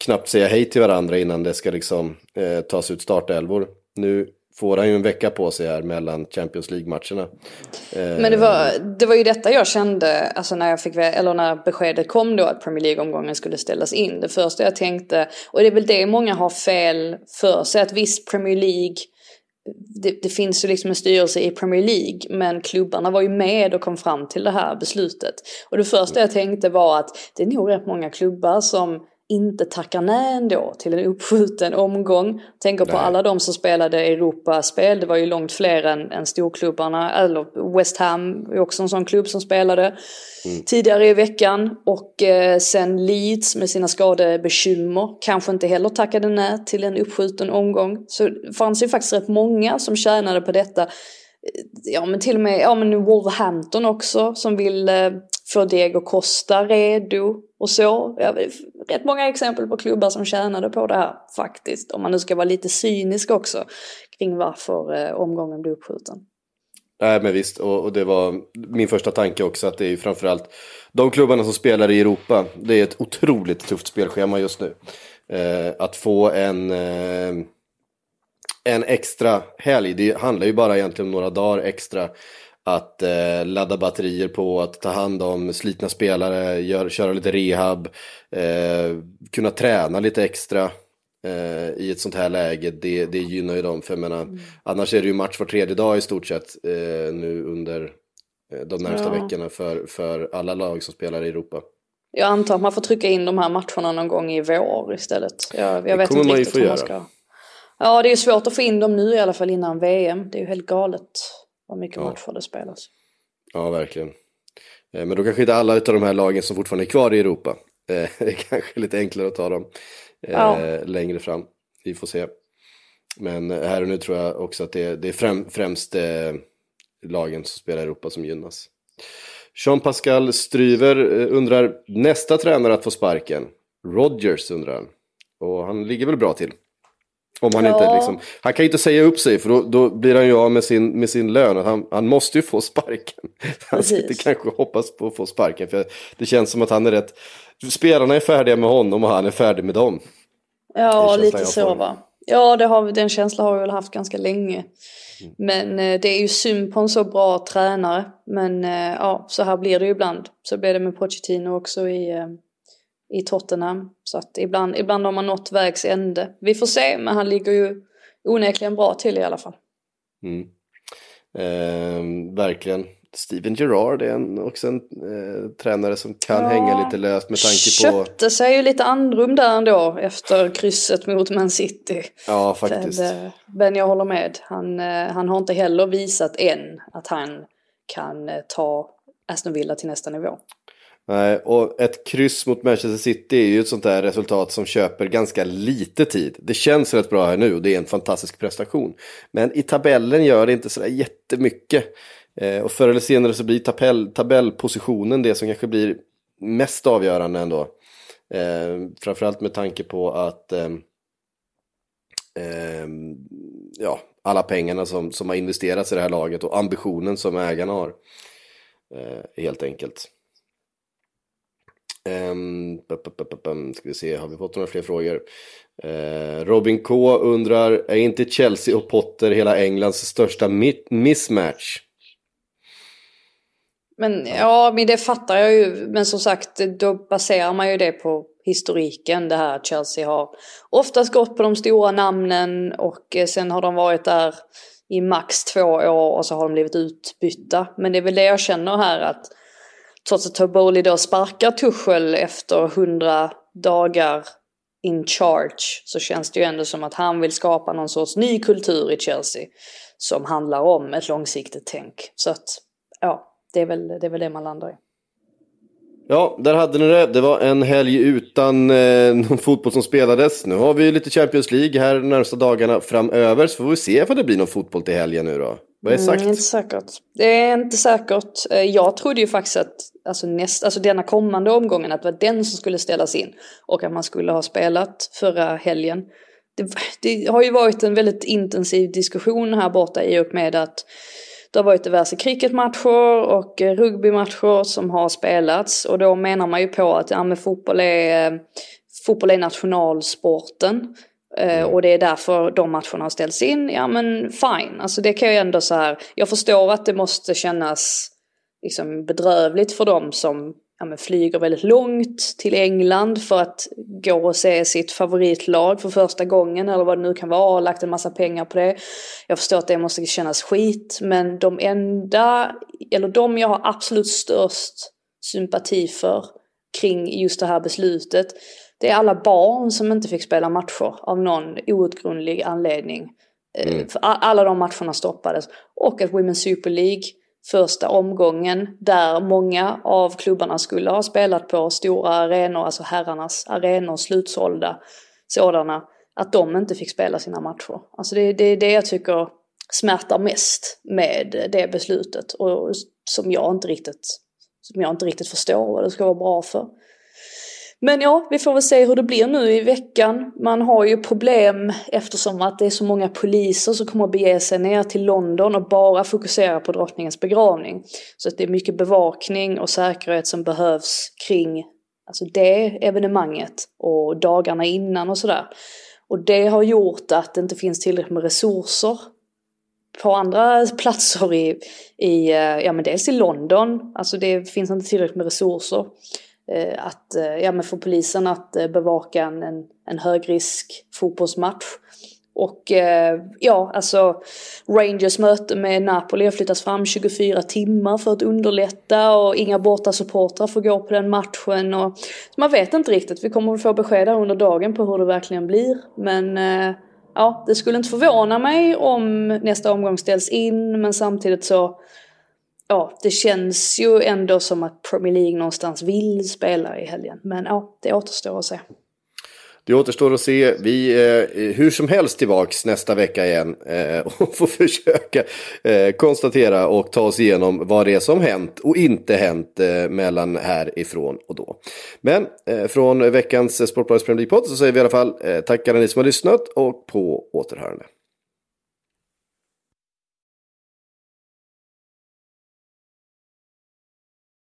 Speaker 1: knappt säga hej till varandra innan det ska liksom eh, tas ut startelvor. Nu får han ju en vecka på sig här mellan Champions League-matcherna.
Speaker 2: Eh, Men det var, det var ju detta jag kände, alltså när jag fick, eller när beskedet kom då att Premier League-omgången skulle ställas in. Det första jag tänkte, och det är väl det många har fel för sig, att visst Premier League det, det, finns ju liksom en styrelse i Premier League men klubbarna var ju med och kom fram till det här beslutet. Och det första jag tänkte var att det är nog rätt många klubbar som inte tackar nej ändå till en uppskjuten omgång. Tänker på alla de som spelade Europaspel, det var ju långt fler än, än storklubbarna. Eller West Ham är också en sån klubb som spelade mm. tidigare i veckan. Och eh, sen Leeds med sina skadebekymmer kanske inte heller tackade nej till en uppskjuten omgång. Så det fanns ju faktiskt rätt många som tjänade på detta. Ja men till och med ja, men Wolverhampton också som vill eh, få Diego Costa redo och så. Ja, rätt många exempel på klubbar som tjänade på det här faktiskt. Om man nu ska vara lite cynisk också kring varför eh, omgången blev uppskjuten.
Speaker 1: Nej men visst, och, och, det var min första tanke också att det är ju framförallt de klubbarna som spelar i Europa. Det är ett otroligt tufft spelschema just nu. Eh, att få en, eh, en extra helg, det handlar ju bara egentligen om några dagar extra. Att eh, ladda batterier på, att ta hand om slitna spelare, gör, köra lite rehab, eh, kunna träna lite extra eh, i ett sånt här läge, det, det gynnar ju dem. För jag menar, mm. annars är det ju match var tredje dag i stort sett eh, nu under eh, de närmsta ja. veckorna för, för alla lag som spelar i Europa.
Speaker 2: Jag antar att man får trycka in de här matcherna någon gång i vår istället. Jag, jag vet inte riktigt hur man ska... Ja, det är svårt att få in dem nu i alla fall innan VM. Det är ju helt galet vad mycket ja. matcher det spelas.
Speaker 1: Ja, verkligen. Eh, men då kanske inte alla av de här lagen som fortfarande är kvar i Europa. Eh, det är kanske lite enklare att ta dem ja. Eh, längre fram. Vi får se. Men här och nu tror jag också att det är, främ, främst lagen som spelar i Europa som gynnas. Jean-Pascal Stryver undrar, nästa tränare att få sparken? Rodgers undrar han. Och han ligger väl bra till. Om han ja. inte liksom, han kan ju inte säga upp sig för då, då blir han ju av med sin, med sin lön. Han, han måste ju få sparken. Han sitter kanske och hoppas på att få sparken. För det känns som att han är rätt, spelarna är färdiga med honom och han är färdig med dem.
Speaker 2: Ja, lite så va. Ja, det har, den känslan har vi väl haft ganska länge. Mm. Men eh, det är ju synd på en så bra tränare. Men eh, ja, så här blir det ju ibland. Så blir det med Pochettino också i, eh, i Tottenham. Så att ibland, ibland har man nått vägs ände. Vi får se, men han ligger ju onekligen bra till i alla fall.
Speaker 1: Mm. Eh, verkligen. Steven Gerrard är en, också en eh, tränare som kan ja, hänga lite löst med tanke
Speaker 2: på... Köpte sig ju lite andrum där ändå efter krysset mot Man City.
Speaker 1: Ja, faktiskt.
Speaker 2: Eh, men jag håller med. Han, eh, han har inte heller visat än att han kan eh, ta Aston Villa till nästa nivå.
Speaker 1: Nej, och ett kryss mot Manchester City är ju ett sånt där resultat som köper ganska lite tid. Det känns rätt bra här nu och det är en fantastisk prestation. Men i tabellen gör det inte sådär jättemycket. Eh, och förr eller senare så blir tabell, tabellpositionen det som kanske blir mest avgörande ändå. Eh, framförallt med tanke på att eh, eh, ja, alla pengarna som, som har investerats i det här laget och ambitionen som ägarna har. Eh, helt enkelt. Um, ska vi se, har vi fått några fler frågor? Uh, Robin K undrar, är inte Chelsea och Potter hela Englands största mismatch?
Speaker 2: Men ja, men det fattar jag ju. Men som sagt, då baserar man ju det på historiken. Det här Chelsea har oftast gått på de stora namnen och eh, sen har de varit där i max två år och så har de blivit utbytta. Men det är väl det jag känner här att trots att Toboli då sparkar Tuchel efter hundra dagar in charge så känns det ju ändå som att han vill skapa någon sorts ny kultur i Chelsea som handlar om ett långsiktigt tänk. Så att, ja, det är väl det, är väl det man landar i.
Speaker 1: Ja, där hade ni det. Det var en helg utan eh, någon fotboll som spelades. Nu har vi lite Champions League här de närmsta dagarna framöver. Så får vi se om det blir någon fotboll till helgen nu då. Vad är sagt?
Speaker 2: Mm, inte säkert. Det är inte säkert. Eh, jag trodde ju faktiskt att alltså, näst, alltså denna kommande omgången att det var den som skulle ställas in. Och att man skulle ha spelat förra helgen. Det, det har ju varit en väldigt intensiv diskussion här borta i och med att det har varit diverse cricketmatcher och eh, rugbymatcher som har spelats och då menar man ju på att ja, men fotboll, är, eh, fotboll är nationalsporten. Eh, och det är därför de matcherna har ställts in. Ja men fine, alltså det kan ju ändå så här. Jag förstår att det måste kännas liksom bedrövligt för dem som ja, flyger väldigt långt till England för att gå och se sitt favoritlag för första gången eller vad det nu kan vara och lagt en massa pengar på det. Jag förstår att det måste kännas skit men de enda, eller de jag har absolut störst sympati för kring just det här beslutet det är alla barn som inte fick spela matcher av någon outgrundlig anledning. Eh, mm. För alla de matcherna stoppades. Och att Women's Super League första omgången där många av klubbarna skulle ha spelat på stora arenor, alltså herrarnas arenor, slutsålda sådana, att de inte fick spela sina matcher. Alltså det, det är det jag tycker smärtar mest med det beslutet och som jag inte riktigt, som jag inte riktigt förstår vad det ska vara bra för. Men ja, vi får väl se hur det blir nu i veckan. Man har ju problem eftersom att det är så många poliser som kommer att bege sig ner till London och bara fokusera på drottningens begravning. Så att det är mycket bevakning och säkerhet som behövs kring alltså det evenemanget och dagarna innan och sådär. Och det har gjort att det inte finns tillräckligt med resurser på andra platser i, i eh, ja men dels i London, alltså det finns inte tillräckligt med resurser. Eh, att, eh, ja, men för polisen att eh, bevaka en, en, en högrisk fotbollsmatch. Och ja, alltså Rangers möte med Napoli har flyttats fram 24 timmar för att underlätta och inga bortasupportrar får gå på den matchen. Och, man vet inte riktigt, vi kommer att få besked under dagen på hur det verkligen blir. Men ja, det skulle inte förvåna mig om nästa omgång ställs in men samtidigt så ja, det känns ju ändå som att Premier League någonstans vill spela i helgen. Men ja, det återstår att se.
Speaker 1: Det återstår att se. Vi eh, är eh, hur som helst tillbaks nästa vecka igen eh, och får försöka eh, konstatera och ta oss igenom vad det är som hänt och inte hänt eh, mellan härifrån och då. Men eh, från veckans Sportbladets Premier League-podd så säger vi i alla fall eh, tack alla ni som har lyssnat och på återhörande.